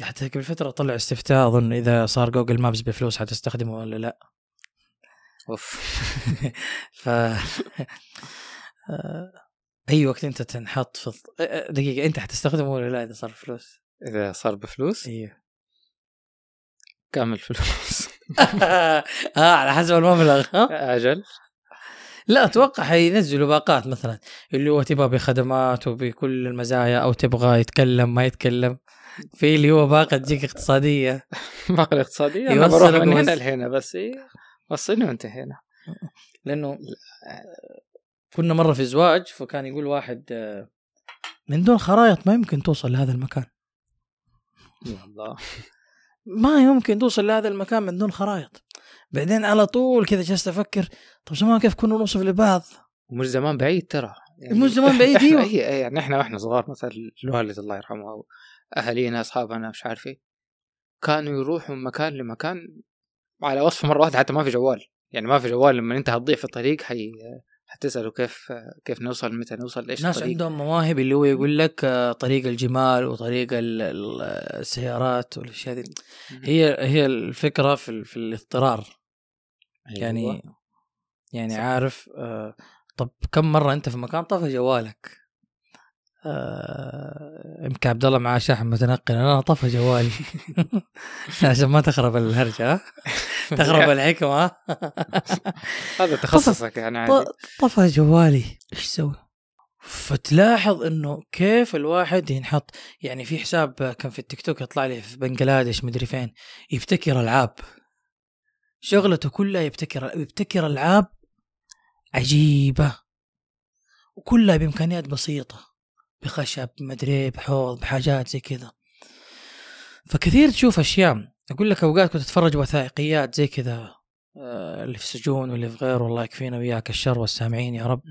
حتى قبل فترة طلع استفتاء أظن إذا صار جوجل مابس بفلوس حتستخدمه ولا لا. أوف. ف آه، أي وقت أنت تنحط في الض- آه، دقيقة أنت حتستخدمه ولا لا إذا صار فلوس إذا صار بفلوس؟ أيوه كامل فلوس. آه على حسب المبلغ أجل. لا أتوقع حينزلوا باقات مثلا اللي هو تبغى بخدمات وبكل المزايا أو تبغى يتكلم ما يتكلم. في اللي هو باقة تجيك اقتصادية. باقي الاقتصادية أنا بروح من. هنا لهنا بس إيه، وصلني وانتهينا لأنه آه، كنا مرة في زواج فكان يقول واحد من دون خرائط ما يمكن توصل لهذا المكان. يا الله. ما يمكن توصل لهذا المكان من دون خرائط بعدين على طول كذا جلست أفكر طب زمان كيف كنا نوصف لبعض؟ ومش زمان بعيد ترى. مش زمان بعيد، إيه، يعني إحنا وإحنا صغار مثلا الوالد الله يرحمه أو أهالينا أصحابنا مش عارف إيه كانوا يروحوا من مكان لمكان على وصف مره واحدة حتى ما في جوال. يعني ما في جوال لما انت هتضيع في الطريق حي... حتساله كيف كيف نوصل متى نوصل إيش ناس عندهم مواهب اللي هو يقول لك آه، طريق الجمال وطريق ال- ال- السيارات والأشياء دي. هي هي الفكرة في في الاضطرار. أيوة. يعني يعني صح. عارف آه طب كم مرة أنت في مكان طفى جوالك؟ يمكن عبد الله معاه شحن متنقل. أنا طفى جوالي. عشان ما تخرب الهرجة؟ تخرب الحكمة؟ هذا تخصصك يعني. طفى جوالي. إيش سوي؟ فتلاحظ إنه كيف الواحد ينحط. يعني في حساب كان في التيك توك يطلع لي في بنجلاديش مدري فين يبتكر ألعاب. شغلته كلها يبتكر يبتكر ألعاب عجيبة. وكلها بإمكانيات بسيطة. بخشب مدري بحوض بحاجات زي كذا. فكثير تشوف أشياء. أقول لك أوقات كنت أتفرج وثائقيات زي كذا آه، اللي في السجون واللي في غيره الله يكفينا وياك الشر والسامعين يا رب.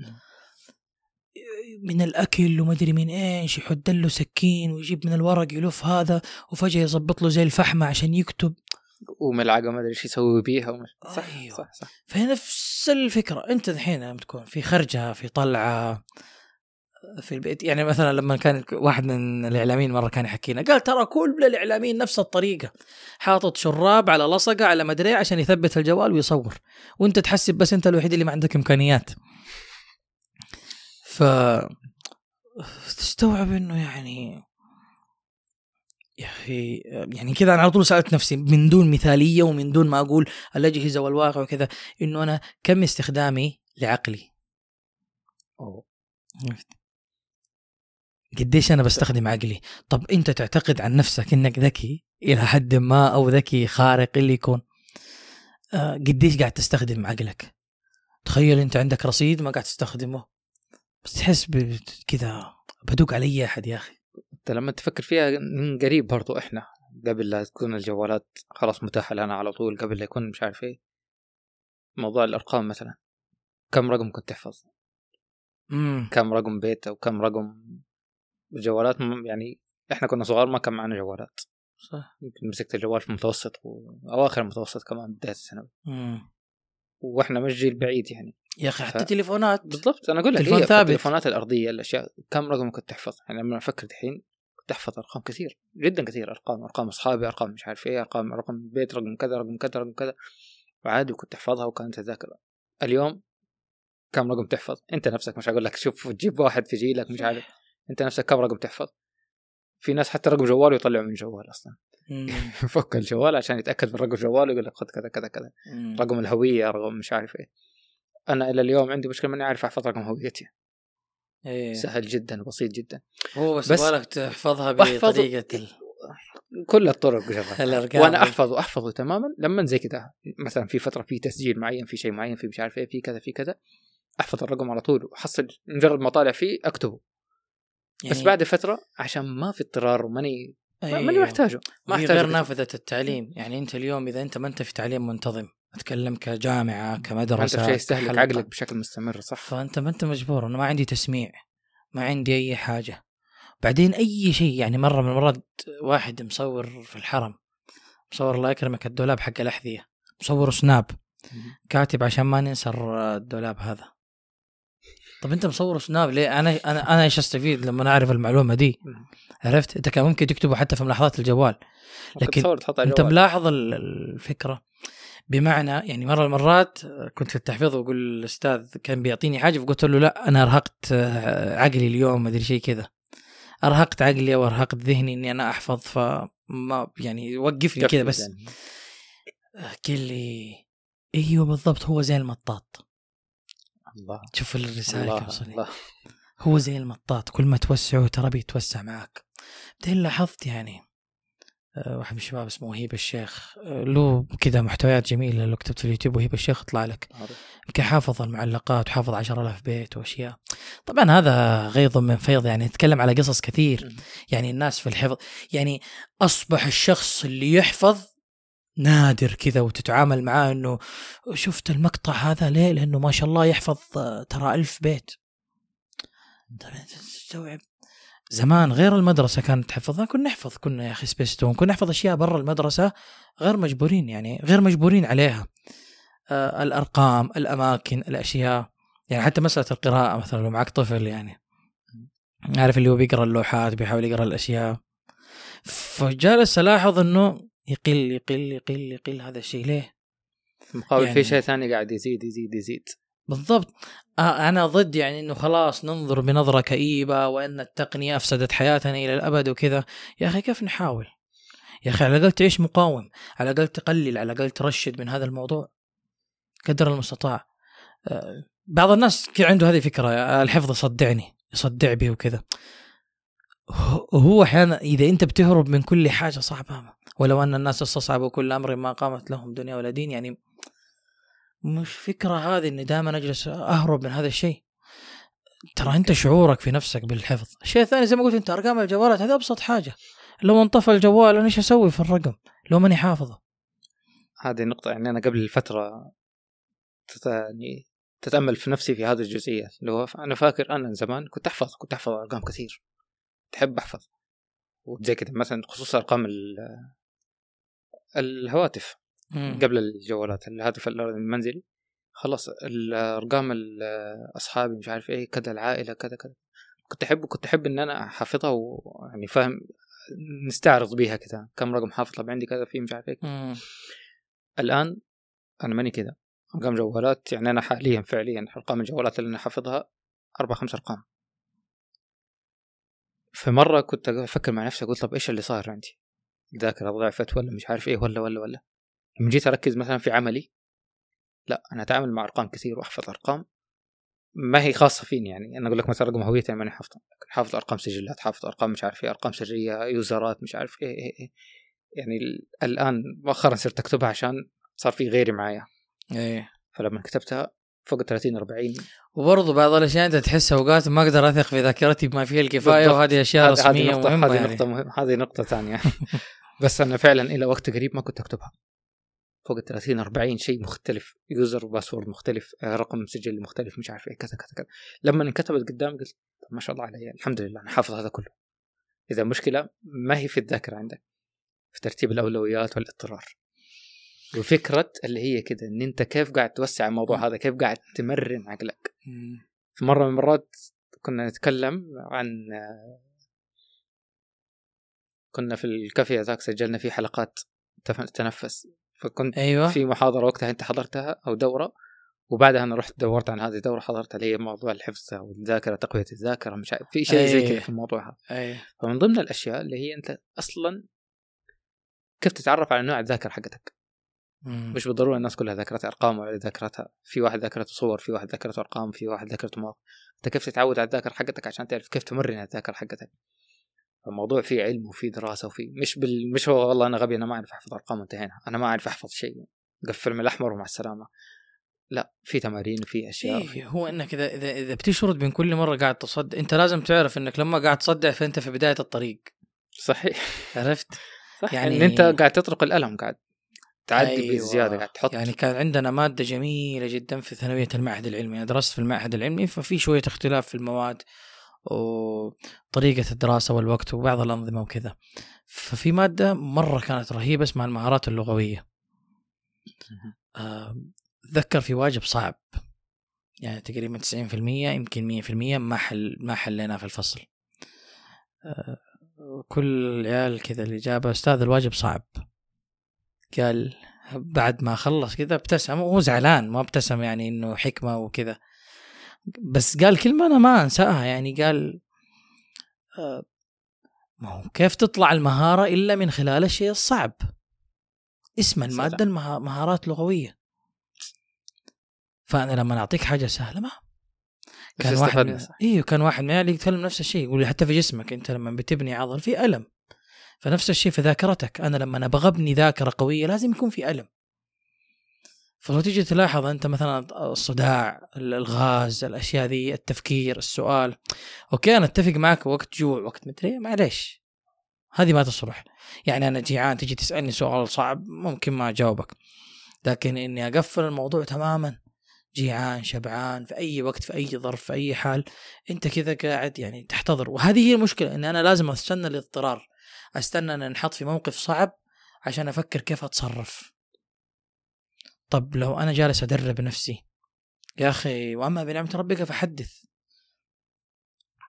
من الأكل وما أدري من إيش يحط له سكين ويجيب من الورق يلف هذا وفجأة يظبط له زي الفحمة عشان يكتب. وملعقة ما أدري إيش يسوي بيها. ومش... صح أيوة. صح صح. فهي نفس الفكرة. أنت الحين لما تكون في خرجة في طلعة في البيت. يعني مثلا لما كان واحد من الإعلاميين مرة كان يحكي لنا قال ترى كل الإعلاميين نفس الطريقة حاطط شراب على لصقة على مدري إيه عشان يثبت الجوال ويصور وأنت تحسب بس أنت الوحيد اللي ما عندك إمكانيات. ف تستوعب إنه يعني يا أخي يعني كذا أنا على طول سألت نفسي من دون مثالية ومن دون ما أقول الأجهزة والواقع وكذا إنه أنا كم استخدامي لعقلي؟ أوه. قديش أنا بستخدم عقلي؟ طب أنت تعتقد عن نفسك إنك ذكي؟ إلى حد ما أو ذكي خارق اللي يكون. آه قديش قاعد تستخدم عقلك؟ تخيل أنت عندك رصيد ما قاعد تستخدمه. بس تحس كذا بدوق على اي أحد يا أخي. أنت لما تفكر فيها من قريب برضو إحنا قبل لا تكون الجوالات خلاص متاحة لنا على طول قبل لا يكون مش عارف إيه. موضوع الأرقام مثلا. كم رقم كنت تحفظ؟ امم كم رقم بيت أو كم رقم الجوالات يعني إحنا كنا صغار ما كان معنا جوالات. صح. يمكن مسكت الجوال في المتوسط واواخر المتوسط كمان بداية الثانوي. وإحنا مش جيل بعيد يعني. يا أخي حتى ف- تليفونات. بالضبط. أنا أقول لك تليفون ثابت. التليفونات الأرضية الأشياء كم رقم كنت تحفظ؟ يعني لما أفكر دحين كنت احفظ أرقام كثير جدا كثير. أرقام أرقام أصحابي أرقام مش عارف إيه أرقام رقم بيت رقم كذا رقم كذا رقم كذا. وعادي وكنت احفظها وكانت ذاكره اليوم كم رقم تحفظ؟ أنت نفسك مش هقول لك شوف تجيب واحد في جيلك مش عارف. انت نفسك كم رقم تحفظ؟ في ناس حتى رقم جوال يطلعوا من جوال أصلا. يفك الجوال عشان يتأكد من رقم جوال ويقول لك خذ كذا كذا كذا. رقم الهوية رقم مش عارف إيه. أنا إلى اليوم عندي مشكلة ماني عارف أحفظ رقم هويتي. إيه. سهل جدا وبسيط جدا. هو بس, بس- بالك تحفظها بطريقة ال... كل الطرق الأرقام. وأنا أحفظه أحفظه تماما. لما زي كذا مثلا في فترة في تسجيل معين في شيء معين في مش عارف إيه في كذا في كذا أحفظ الرقم على طول. واحصل مجرد ما طالع فيه أكتبه. يعني بس بعد فترة عشان ما في اضطرار وماني ما- ماني أيوه. محتاجه ما احتاج غير. نافذة التعليم يعني أنت اليوم إذا أنت ما أنت في تعليم منتظم أتكلم كجامعة انت كمدرسة في شيء يستهلك. عقلك بشكل مستمر صح فأنت ما أنت مجبور أنا ما عندي تسميع ما عندي أي حاجة بعدين أي شيء يعني مرة من المرات واحد مصور في الحرم مصور الله يكرمك الدولاب حق الأحذية مصور سناب كاتب عشان ما ننسى الدولاب هذا طب انت مصور سناب ليه؟ أنا أنا أنا إيش استفيد لما أعرف المعلومة دي؟ عرفت؟ انت كان ممكن تكتبه حتى في ملاحظات الجوال. لكن انت. ملاحظ ال- الفكرة؟ بمعنى يعني مرة المرات كنت في التحفيظ وأقول الأستاذ كان بيعطيني حاجة فقلت له لا أنا أرهقت آه، عقلي اليوم ما أدري شيء كذا. أرهقت عقلي وارهقت ذهني إني أنا أحفظ فما يعني وقفني كذا بس. قال لي إيوه بالضبط هو زي المطاط. الله شوف الرسالة الله كيف. الله هو زي المطاط كل ما توسعه ترى بيتوسع معك بعدين لاحظت يعني آه، واحد من الشباب اسمه وهيب الشيخ آه، له كذا محتويات جميلة لو كتبت في اليوتيوب وهيب الشيخ يطلع لك. يمكن حافظ المعلقات وحافظ 10000 بيت وأشياء طبعا هذا غيظ من فيض يعني نتكلم على قصص كثير. يعني الناس في الحفظ يعني أصبح الشخص اللي يحفظ نادر كذا وتتعامل معاه إنه شفت المقطع هذا ليه؟ لأنه ما شاء الله يحفظ آه، ترى ألف بيت. تستوعب. زمان غير المدرسة كانت تحفظها كنا نحفظ كنا يا أخي سبيستون كنا نحفظ أشياء برا المدرسة غير مجبورين يعني غير مجبورين عليها. آه الأرقام الأماكن الأشياء. يعني حتى مسألة القراءة مثلا لو معك طفل يعني. عارف اللي هو بيقرأ اللوحات بيحاول يقرأ الأشياء. فجالس ألاحظ أنه يقل يقل يقل يقل هذا الشيء. ليه؟ مقابل يعني- في شيء ثاني قاعد يزيد يزيد يزيد. بالضبط. أنا ضد يعني إنه خلاص ننظر بنظرة كئيبة وإن التقنية أفسدت حياتنا إلى الأبد وكذا. يا أخي كيف نحاول؟ يا أخي على الأقل تعيش مقاوم على الأقل تقلل على الأقل ترشد من هذا الموضوع قدر المستطاع. بعض الناس عنده هذه فكره الحفظ يصدعني يصدع به وكذا. هو- هو أحيانا إذا أنت بتهرب من كل حاجة صعبة. ولو أن الناس استصعبوا كل أمر ما قامت لهم دنيا ولا دين يعني مش فكرة هذه إني دائما أجلس أهرب من هذا الشيء. ترى أنت شعورك في نفسك بالحفظ. الشيء الثاني زي ما قلت أنت أرقام الجوالات هذه أبسط حاجة. لو انطفى الجوال أنا إيش أسوي في الرقم؟ لو ماني حافظه. هذه النقطة يعني أنا قبل فترة. يعني تتأمل في نفسي في هذه الجزئية. اللي هو أنا فاكر أنا زمان كنت أحفظ كنت أحفظ أرقام كثير. تحب أحفظ. وزي كذا مثلا خصوصا أرقام. الهواتف مم. قبل الجوالات الهاتف المنزلي. خلاص الأرقام ال- أصحابي مش عارف إيه كذا العائلة كذا كذا. كنت أحب كنت أحب إن أنا أحافظها ويعني فاهم نستعرض بيها كذا كم رقم حافظ طب عندي كذا في مش عارف إيه. الآن أنا ماني كذا أرقام جوالات يعني أنا حاليا فعليا أرقام الجوالات اللي أنا حافظها أربع خمس أرقام. في مرة كنت أفكر مع نفسي قلت طب إيش اللي صار عندي؟ الذاكره ضعفت ولا مش عارف إيه ولا ولا ولا. لما جيت أركز مثلا في عملي لا أنا أتعامل مع أرقام كثير وأحفظ أرقام ما هي خاصة فيني يعني. أنا أقول لك مثلا رقم هويتي ماني حافظه. لكن حافظ أرقام سجلات حافظ أرقام مش عارف إيه أرقام سريه يوزرات مش عارف إيه إيه, إيه. يعني ال- الآن مؤخرا صرت أكتبها عشان صار في غيري معايا. إيه. فلما كتبتها فوق 30 40 وبرضه بعض الأشياء أنت تحس اوقات ما أقدر أثق في ذاكرتي بما فيها الكفاية بالضبط. وهذه أشياء هذه رسمية نقطة مهمة هذه يعني. نقطة مهمة هذه نقطة ثانية. بس أنا فعلا إلى وقت قريب ما كنت أكتبها. فوق ال 30 40 شيء مختلف. يوزر وباسورد مختلف آه، رقم سجل مختلف مش عارف إيه كذا كذا كذا. لما انكتبت قدام قلت ما شاء الله علي الحمد لله أنا حافظ هذا كله. إذا المشكلة ما هي في الذاكرة عندك في ترتيب الأولويات والإضطرار. وفكرة اللي هي كده إن أنت كيف قاعد توسع الموضوع هذا؟ كيف قاعد تمرن عقلك. في مرة من المرات كنا نتكلم عن كنا في الكافيه ذاك سجلنا فيه حلقات تنفس. فكنت أيوه. في محاضرة وقتها أنت حضرتها أو دورة وبعدها أنا رحت دورت عن هذه الدورة حضرتها اللي هي موضوع الحفظ والذاكره تقوية الذاكرة مش عارف في شيء زي. كذا في الموضوع هذا. إيه فمن ضمن الأشياء اللي هي أنت أصلا كيف تتعرف على نوع الذاكرة حقتك؟ مم. مش بالضرورة الناس كلها ذاكرتها أرقام ولا ذاكرتها. في واحد ذاكرته صور في واحد ذاكرته أرقام في واحد ذاكرته مواقف أنت كيف تتعود على الذاكرة حقتك عشان تعرف كيف تمرن الذاكرة حقتك؟ الموضوع فيه علم وفيه دراسة وفيه مش بال... مش هو والله أنا غبي أنا ما أعرف أحفظ أرقام وانتهينا. أنا ما أعرف أحفظ شيء. قفل من الأحمر ومع السلامة. لا في تمارين وفي أشياء إيه هو إنك إذا إذا إذا بتشرد من كل مرة قاعد تصدع أنت لازم تعرف إنك لما قاعد تصدع فأنت في بداية الطريق. صحيح. عرفت؟ صح يعني- إن أنت قاعد تطرق الألم قاعد. تعدي أيوة. بزياده قاعد تحط. يعني كان عندنا مادة جميلة جدا في ثانوية المعهد العلمي أنا درست في المعهد العلمي ففي شوية اختلاف في المواد وطريقة الدراسة والوقت وبعض الأنظمة وكذا. ففي مادة مرة كانت رهيبة اسمها المهارات اللغوية. اتذكر في واجب صعب. يعني تقريبا 90% يمكن 100% ما حل ما حليناه في الفصل. آه، كل العيال كذا الإجابة أستاذ الواجب صعب. قال بعد ما خلص كذا ابتسم وهو زعلان ما ابتسم يعني إنه حكمة وكذا. بس قال كلمة أنا ما أنساها يعني قال آه، ما هو كيف تطلع المهارة إلا من خلال الشيء الصعب؟ اسم المادة المها- مهارات لغوية. فأنا لما أعطيك حاجة سهلة ما. كان واحد. إيوه كان واحد من عيالي يتكلم نفس الشيء يقول حتى في جسمك أنت لما بتبني عضل في ألم. فنفس الشيء في ذاكرتك. أنا لما أبغى أبني ذاكرة قوية لازم يكون في ألم. فلو تيجي تلاحظ أنت مثلا الصداع الغاز الأشياء ذي التفكير السؤال. أوكي أنا أتفق معك وقت جوع وقت مدري معليش. هذه ما تصلح. يعني أنا جيعان تجي تسألني سؤال صعب ممكن ما أجاوبك. لكن إني أقفل الموضوع تماما. جيعان شبعان في أي وقت في أي ظرف في أي حال. أنت كذا قاعد يعني تحتضر. وهذه هي المشكلة إن أنا لازم أستنى الاضطرار أستنى أن أنحط في موقف صعب عشان أفكر كيف أتصرف. طب لو أنا جالس أدرب نفسي. يا أخي وأما بنعمة ربك فحدث.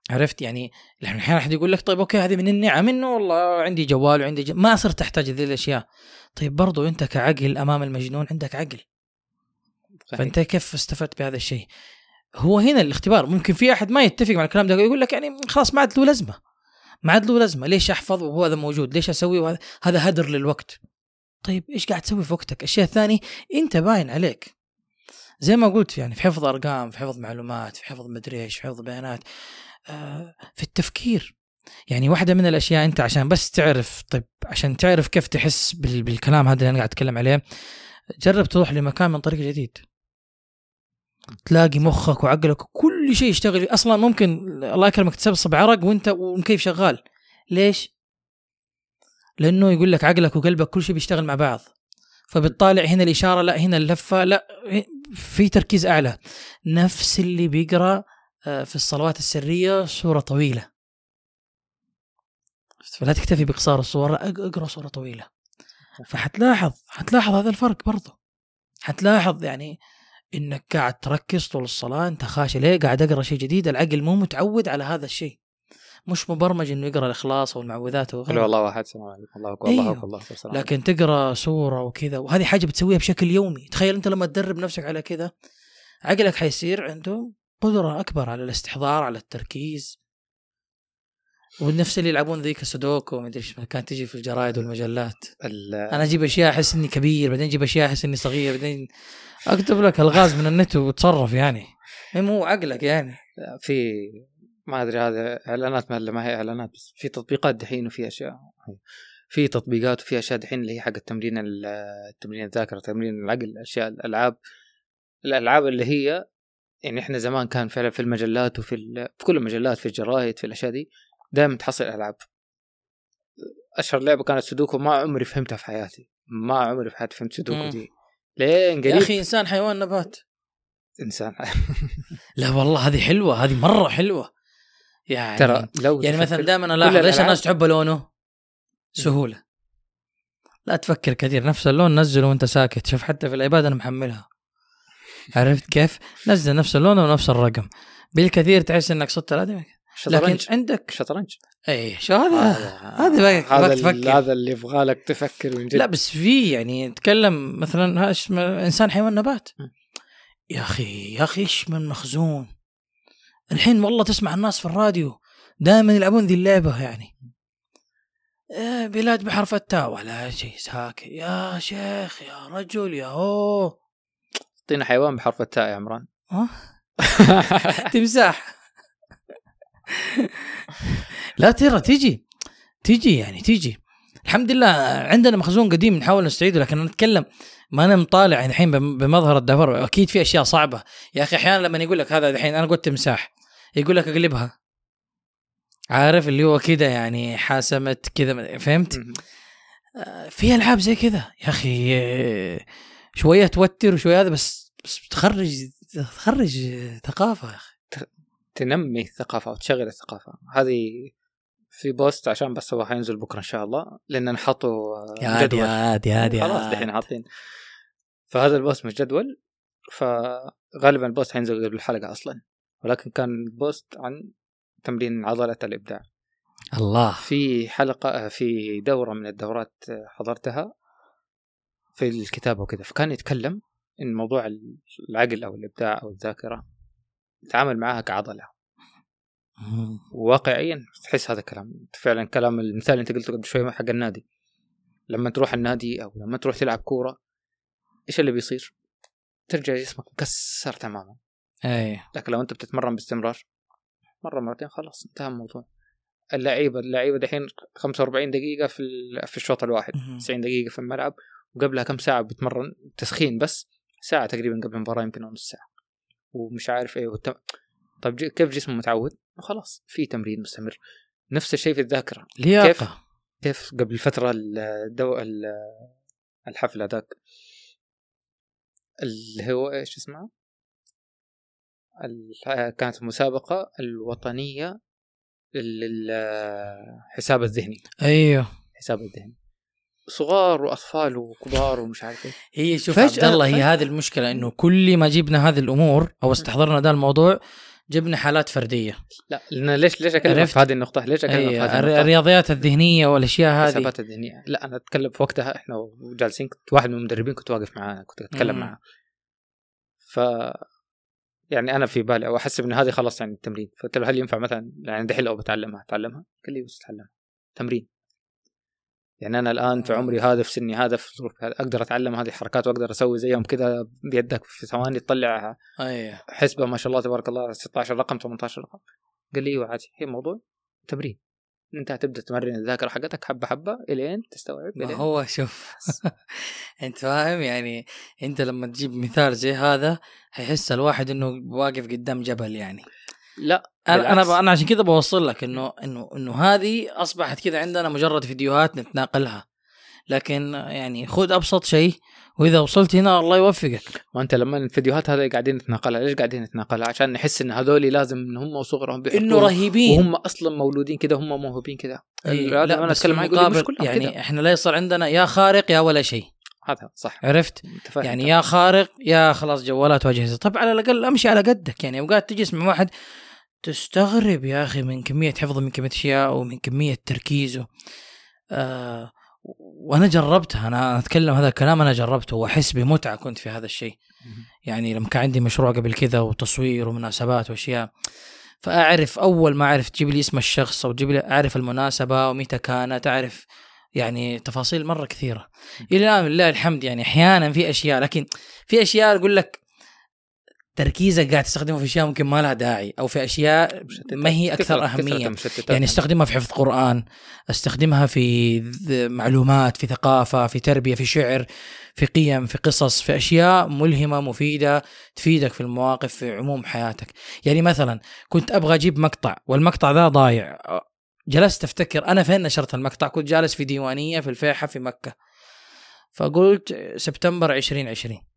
عرفت؟ يعني أحيانا أحد يقول لك طيب أوكي هذه من النعم. إنه والله عندي جوال وعندي ج... ما صرت أحتاج ذي الأشياء. طيب برضو أنت كعقل أمام المجنون عندك عقل. صحيح. فأنت كيف استفدت بهذا الشيء؟ هو هنا الاختبار. ممكن في أحد ما يتفق مع الكلام ده يقول لك يعني خلاص ما عاد له لازمة. ما عاد له لازمة. ليش أحفظ وهو هذا موجود؟ ليش أسوي وهذا؟ هذا هدر للوقت. طيب إيش قاعد تسوي في وقتك؟ الشيء الثاني أنت باين عليك. زي ما قلت يعني في حفظ أرقام في حفظ معلومات في حفظ مدري إيش في حفظ بيانات آه في التفكير. يعني واحدة من الأشياء أنت عشان بس تعرف طيب عشان تعرف كيف تحس بال- بالكلام هذا اللي أنا قاعد أتكلم عليه جرب تروح لمكان من طريق جديد. تلاقي مخك وعقلك كل شيء يشتغل. أصلا ممكن الله يكرمك تسبسب عرق وأنت ومكيف شغال. ليش؟ لأنه يقول لك عقلك وقلبك كل شيء بيشتغل مع بعض. فبتطالع هنا الإشارة لا هنا اللفة لا في تركيز أعلى. نفس اللي بيقرأ آه، في الصلوات السرية سورة طويلة. فلا تكتفي بقصار الصور اقرأ سورة طويلة. فحتلاحظ حتلاحظ هذا الفرق برضه حتلاحظ يعني إنك قاعد تركز طول الصلاة أنت خاشع ليه؟ قاعد أقرأ شيء جديد العقل مو متعود على هذا الشيء. مش مبرمج إنه يقرأ الإخلاص والمعوذات قل وغيره والله واحد السلام عليكم. الله أكبر الله أيوه. أكبر الله السلام لكن تقرأ سورة وكذا وهذه حاجة بتسويها بشكل يومي. تخيل أنت لما تدرب نفسك على كذا عقلك حيصير عنده قدرة أكبر على الاستحضار على التركيز. والنفس اللي يلعبون ذيك السودوكو ما أدري إيش كانت تجي في الجرايد والمجلات. ال- أنا أجيب أشياء أحس إني كبير بعدين أجيب أشياء أحس إني صغير بعدين أكتب لك ألغاز من النت وتصرف يعني. إيه مو عقلك يعني. في ما أدري هذا إعلانات ما ما هي إعلانات بس في تطبيقات دحين وفي أشياء. في تطبيقات وفي أشياء دحين اللي هي حق التمرين ال- تمرين الذاكرة تمرين العقل أشياء الألعاب. الألعاب اللي هي يعني إحنا زمان كان فعلا في المجلات وفي في كل المجلات في الجرايد في الأشياء دي دائما تحصل ألعاب. أشهر لعبة كانت سودوكو ما عمري فهمتها في حياتي. ما عمري في حياتي فهمت سودوكو مم. دي. لين يا قريب أخي إنسان حيوان نبات. إنسان. لا والله هذه حلوة هذه مرة حلوة. يعني ترى لو يعني مثلا دائما ألاحظ ليش الناس تحب لونه؟ سهولة. لا تفكر كثير نفس اللون نزله وأنت ساكت. شوف حتى في الأيباد أنا محملها. عرفت كيف؟ نزل نفس اللون ونفس الرقم. بالكثير تحس إنك صدت لكن شطرنج. عندك شطرنج. اي شو هذا؟ هذا هذا تفكر. هذا اللي يبغى لك تفكر من جد. لا بس في يعني نتكلم مثلا إنسان حيوان نبات. يا أخي يا أخي إيش من مخزون؟ الحين والله تسمع الناس في الراديو دائما يلعبون ذي اللعبة يعني. آه، بلاد بحرف التاء ولا شيء ساكت. يا شيخ يا رجل يا هو. اعطينا حيوان بحرف التاء يا عمران. تمساح. لا ترى تيجي تيجي يعني تيجي. الحمد لله عندنا مخزون قديم نحاول نستعيده لكن أنا أتكلم ما أنا مطالع الحين بم- بمظهر الدهور أكيد في أشياء صعبة. يا أخي أحيانا لما يقول لك هذا الحين أنا قلت تمساح. يقول لك أقلبها. عارف اللي هو كذا يعني حاسمت كذا فهمت؟ آه، في ألعاب زي كذا. يا أخي شوية توتر وشوية هذا بس بس تخرج تخرج ثقافة يا أخي. تنمي الثقافة وتشغل الثقافة. هذه في post عشان بس هو حينزل بكرة إن شاء الله لأن نحطوا آه، جدول. يا هادي يا خلاص. دحين حاطين. فهذا ال post مش جدول ف غالبا ال post حينزل قبل الحلقة أصلا. ولكن كان ال post عن تمرين عضلة الإبداع. الله. في حلقة في دورة من الدورات حضرتها في الكتابه وكذا. فكان يتكلم إن موضوع العقل أو الإبداع أو الذاكرة تعامل معها كعضلة. واقعيا تحس هذا الكلام فعلا كلام المثال اللي انت قلته قبل شوي حق النادي. لما تروح النادي أو لما تروح تلعب كورة إيش اللي بيصير؟ ترجع جسمك مكسر تماما. أي. لكن لو أنت بتتمرن باستمرار مرة مرتين خلاص انتهى الموضوع. اللعيبة اللعيبة دحين 45 دقيقة في في الشوط الواحد مهم. 90 دقيقة في الملعب وقبلها كم ساعة بتمرن؟ تسخين بس ساعة تقريبا قبل المباراة يمكن نص ساعة. ومش عارف إيه والتم... طيب ج- كيف جسمه متعود؟ خلاص في تمرين مستمر. نفس الشيء في الذاكرة. لياقة. كيف؟ قبل فترة الدو... ال- الحفلة ذاك؟ اللي هو إيش اسمها؟ ال- كانت المسابقه الوطنية للحساب الذهني أيوه. الحساب الذهني صغار وأطفال وكبار ومش عارف إيه هي شوف عبد الله هي. هذه المشكلة إنه كل ما جبنا هذه الأمور أو استحضرنا ذا الموضوع جبنا حالات فردية لا لأن ليش ليش اكلمك؟ في هذه النقطة؟ ليش اكلمك في هذه النقطة؟ الرياضيات الذهنية والأشياء هذه الحسابات الذهنية لا أنا أتكلم في وقتها إحنا وجالسين كنت واحد من المدربين كنت واقف معاه كنت أتكلم مم. معاه ف يعني أنا في بالي أو احسب إن هذه خلاص يعني التمرين فقلت له هل ينفع مثلا يعني دحين لو بتعلمها اتعلمها؟ قال لي بس اتعلمها تمرين يعني أنا الآن في عمري هذا في سني هذا في ظروفي هذا أقدر أتعلم هذه الحركات وأقدر أسوي زيهم كذا بيدك في ثواني تطلع أيوه حسبة ما شاء الله تبارك الله 16 رقم 18 رقم. قال لي أيوه عادي. هي موضوع تمرين. أنت هتبدا تمرن الذاكرة حقتك حبة حبة إلين تستوعب ما إلين هو شوف أنت فاهم؟ يعني أنت لما تجيب مثال زي هذا هيحس الواحد إنه واقف قدام جبل يعني. لا. أنا أنا بالعكس. أنا عشان كذا بوصل لك انه انه إنه هذه أصبحت كذا عندنا مجرد فيديوهات نتناقلها. لكن يعني خذ أبسط شيء وإذا وصلت هنا الله يوفقك. وانت لما الفيديوهات هذه قاعدين نتناقلها ليش قاعدين نتناقلها؟ عشان نحس إن هذول لازم إن هم وصغرهم بيحطوا إنه رهيبين. وهم أصلا مولودين كذا هم موهوبين كذا إيه، لا أنا أتكلم مش كلهم يعني كذا إحنا لا يصير عندنا يا خارق يا ولا شيء. هذا صح. عرفت؟ يعني طبعاً. يا خارق يا خلاص جوالات واجهزه طب على الأقل أمشي على قدك. يعني أوقات تجلس مع واحد تستغرب يا أخي من كمية حفظه من كمية أشياء ومن كمية تركيزه آه وأنا جربتها. أنا أتكلم هذا الكلام أنا جربته وأحس بمتعة كنت في هذا الشيء. يعني لما كان عندي مشروع قبل كذا وتصوير ومناسبات وأشياء فأعرف أول ما أعرف تجيب لي اسم الشخص أو تجيب لي أعرف المناسبة ومتى كانت أعرف يعني تفاصيل مرة كثيرة. إلى الآن لله الحمد يعني أحيانا في أشياء لكن في أشياء أقول لك تركيزك قاعد تستخدمه في أشياء ممكن ما لها داعي أو في أشياء. ما هي أكثر أهمية. يعني استخدمها في حفظ قرآن استخدمها في معلومات في ثقافة في تربية في شعر في قيم في قصص في أشياء ملهمة مفيدة تفيدك في المواقف في عموم حياتك. يعني مثلا كنت أبغى أجيب مقطع والمقطع ذا ضايع. جلست أفتكر أنا فين نشرت المقطع؟ كنت جالس في ديوانية في الفيحة في مكة. فقلت سبتمبر 2020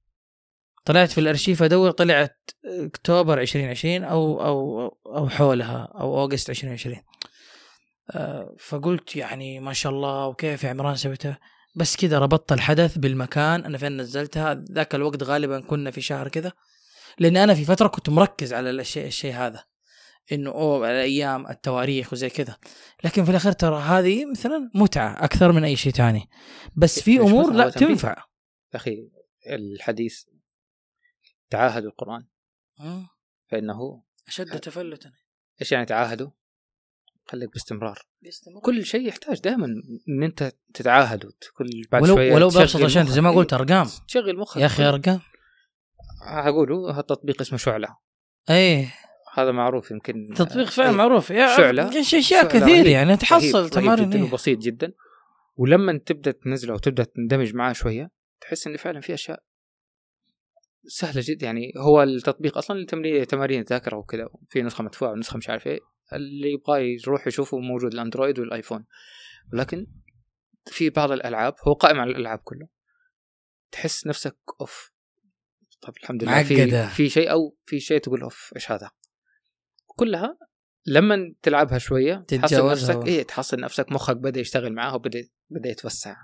طلعت في الأرشيف أدور طلعت أكتوبر 2020 أو أو أو حولها أو أوغست 2020 آه، فقلت يعني ما شاء الله وكيف يا عمران سويتها؟ بس كذا ربطت الحدث بالمكان أنا فين نزلتها؟ ذاك الوقت غالبا كنا في شهر كذا لأن أنا في فترة كنت مركز على الشيء الشيء هذا إنه أوه الأيام التواريخ وزي كذا. لكن في الأخير ترى هذه مثلا متعة أكثر من أي شيء تاني. بس في أمور لا. تنفع. أخي الحديث تعاهدوا القرآن مم. فإنه أشد تفلتا إيش يعني تعاهدوا؟ خليك باستمرار بيستمر. كل شيء يحتاج دائما إن أنت تتعاهد كل بعد ولو شوية ولو بابسط عشان. زي ما إيه، قلت أرقام تشغل مخك يا أخي أرقام هقوله هذا تطبيق اسمه شعلة اي هذا معروف يمكن تطبيق فعلا إيه. معروف يا. إيش اشياء كثير رهيب. يعني تحصل تمارين جدا إيه. وبسيط جدا ولما تبدأ تنزله وتبدأ تندمج معاه شوية تحس إن فعلا في أشياء سهلة جدا يعني هو التطبيق أصلا لتمرين تمارين الذاكرة وكذا في نسخة مدفوعة ونسخة مش عارف إيه اللي يبغى يروح يشوفه موجود الأندرويد والآيفون. ولكن في بعض الألعاب هو قائم على الألعاب كله تحس نفسك أوف. طب الحمد لله. في في شيء أو في شيء تقول أوف إيش هذا؟ كلها لما تلعبها شوية تحصل نفسك إيه تحصل نفسك مخك بدأ يشتغل معاها وبدأ بدأ يتوسع.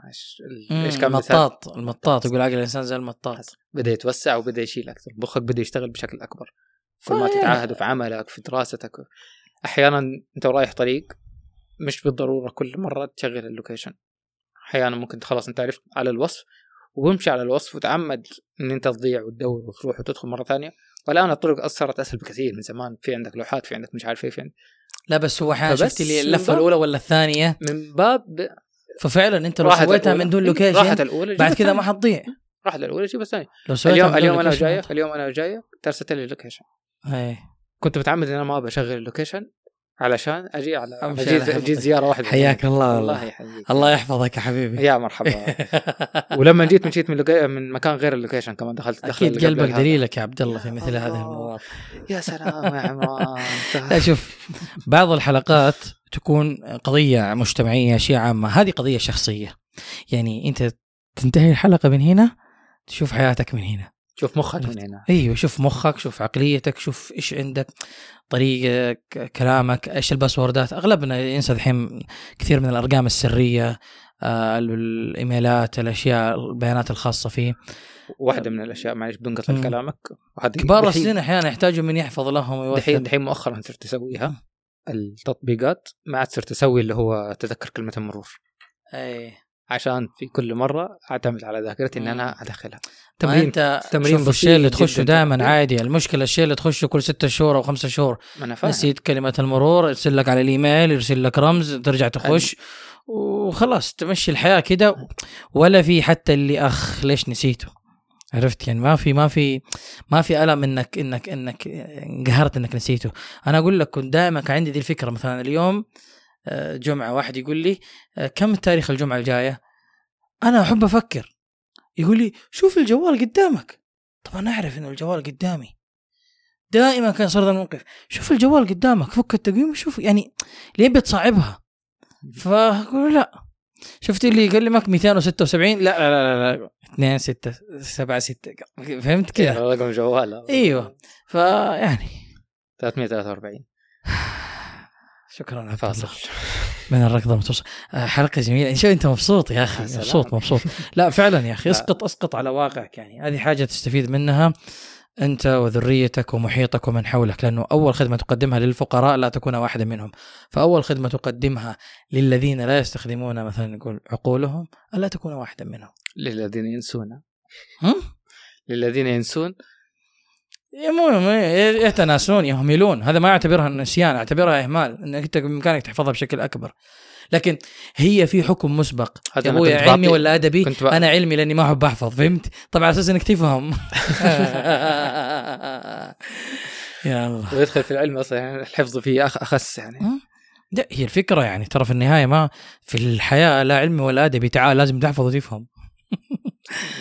إيش كان؟ المطاط المطاط. يقول عقل الإنسان زي المطاط. بدأ يتوسع وبدأ يشيل أكثر. مخك بدأ يشتغل بشكل أكبر. كل ما. تتعاهد في عملك في دراستك. أحيانا أنت رايح طريق مش بالضرورة كل مرة تشغل اللوكيشن. أحيانا ممكن خلاص أنت عرفت على الوصف وامشي على الوصف وتعمد إن أنت تضيع وتدور وتروح وتدخل مرة ثانية. والآن الطرق صارت أسهل بكثير من زمان. في عندك لوحات في عندك مش عارف إيه في عندك لا بس هو أحيانا شفت لي من اللفة الأولى ولا الثانية؟ من باب ففعلا أنت لو سويتها. من دون إيه، لوكيشن راحت الأولى بعد كذا ما. حتضيع راحت الأولى جيب الثانية اليوم اليوم أنا جاية. اليوم أنا جاية ترست لي اللوكيشن. كنت متعمد إن أنا ما ابى أشغل اللوكيشن علشان أجي على أجي زيارة واحدة حياك الله والله يحييك الله يحفظك يا حبيبي يا مرحبا ولما جيت مشيت من loca... من مكان غير ال location كمان دخلت دخل أكيد قلبك. دليلك يا عبد الله في مثل هذه. المواضيع يا سلام يا عمران لا شوف بعض الحلقات تكون قضية مجتمعية شيء عامة. هذه قضية شخصية. يعني أنت تنتهي الحلقة من هنا تشوف حياتك من هنا. شوف مخك من هنا. أيوه شوف مخك شوف عقليتك شوف إيش عندك طريقة ك- كلامك إيش الباسوردات. أغلبنا ينسى الحين كثير من الأرقام السرية آه، الإيميلات الأشياء البيانات الخاصة فيه. واحدة من الأشياء معلش بدون قطع. كلامك. كبار السن أحيانا يحتاجوا من يحفظ لهم دحين دحين مؤخرا صرت أسويها. التطبيقات ما عاد صرت أسوي اللي هو تذكر كلمة المرور. اي عشان في كل مرة أعتمد على ذاكرتي إن أنا أدخلها. تمرين أنت تمرين شوف الشيء اللي تخشه. دائما عادي. المشكلة الشيء اللي تخشه كل ستة شهور أو خمسة شهور. نسيت كلمة المرور يرسل لك على الإيميل يرسل لك رمز ترجع تخش. وخلاص تمشي الحياة كده. ولا في حتى اللي أخ ليش نسيته؟ عرفت؟ يعني ما في ما في ما في ألم انك انك إنك انقهرت إنك نسيته. أنا أقول لك كنت دائما كان عندي دي الفكرة مثلا اليوم آه، جمعة واحد يقول لي آه، كم تاريخ الجمعة الجاية؟ أنا أحب أفكر. يقول لي شوف الجوال قدامك. طب أنا أعرف إنه الجوال قدامي. دائما كان صار ذا الموقف. شوف الجوال قدامك فك التقويم شوف يعني ليه بتصعبها؟ فأقول لا. شفت اللي يكلمك 276 لا لا لا لا, لا. 2 6 7 6 فهمت كذا رقم جوال. أيوه. فيعني 343 شكرا عبد فاصل. من الركضة المتوسط آه، حلقة جميلة. شو انت مبسوط يا أخي. مبسوط مبسوط. لا فعلا يا أخي. اسقط اسقط على واقعك يعني. هذه حاجة تستفيد منها. أنت وذريتك ومحيطك ومن حولك لأنه أول خدمة تقدمها للفقراء لا تكون واحدة منهم. فأول خدمة تقدمها للذين لا يستخدمون مثلا نقول عقولهم ألا تكون واحدا منهم. للذين ينسون؟ للذين ينسون مو مو- يتناسون يهملون. هذا ما أعتبرها نسيان أعتبرها إهمال إنك أنت بإمكانك تحفظها بشكل أكبر. لكن هي في حكم مسبق. هذا يا أبوي علمي ولا أدبي؟ كنت بقى أنا علمي لأني ما أحب أحفظ فهمت؟ طبعا على أساس إنك تفهم. يا الله. ويدخل في العلم أصلا يعني الحفظ فيه أخس يعني. لا هي الفكرة يعني ترى في النهاية ما في الحياة لا علمي ولا أدبي تعال لازم تحفظ وتفهم.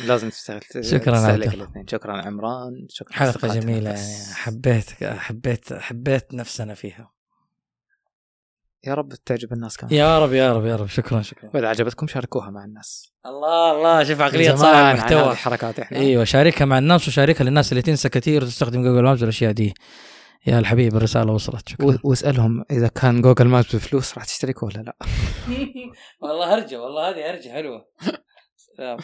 لازم تستغل شكراً عبد شكرا عمران شكرا حلقة جميلة. يعني. حبيت حبيت حبيت نفسنا فيها. يا رب تعجب الناس كمان. يا رب يا رب يا رب. شكرا شكرا. وإذا عجبتكم شاركوها مع الناس. الله الله. شوف عقلية صانع المحتوى. الحركات إحنا. أيوه شاركها مع الناس وشاركها للناس اللي تنسى كثير وتستخدم جوجل مابس والأشياء دي. يا الحبيب الرسالة وصلت. شكرا. واسألهم إذا كان جوجل مابس بفلوس راح تشتركوا ولا لا. والله هرجه والله هذه هرجه حلوة.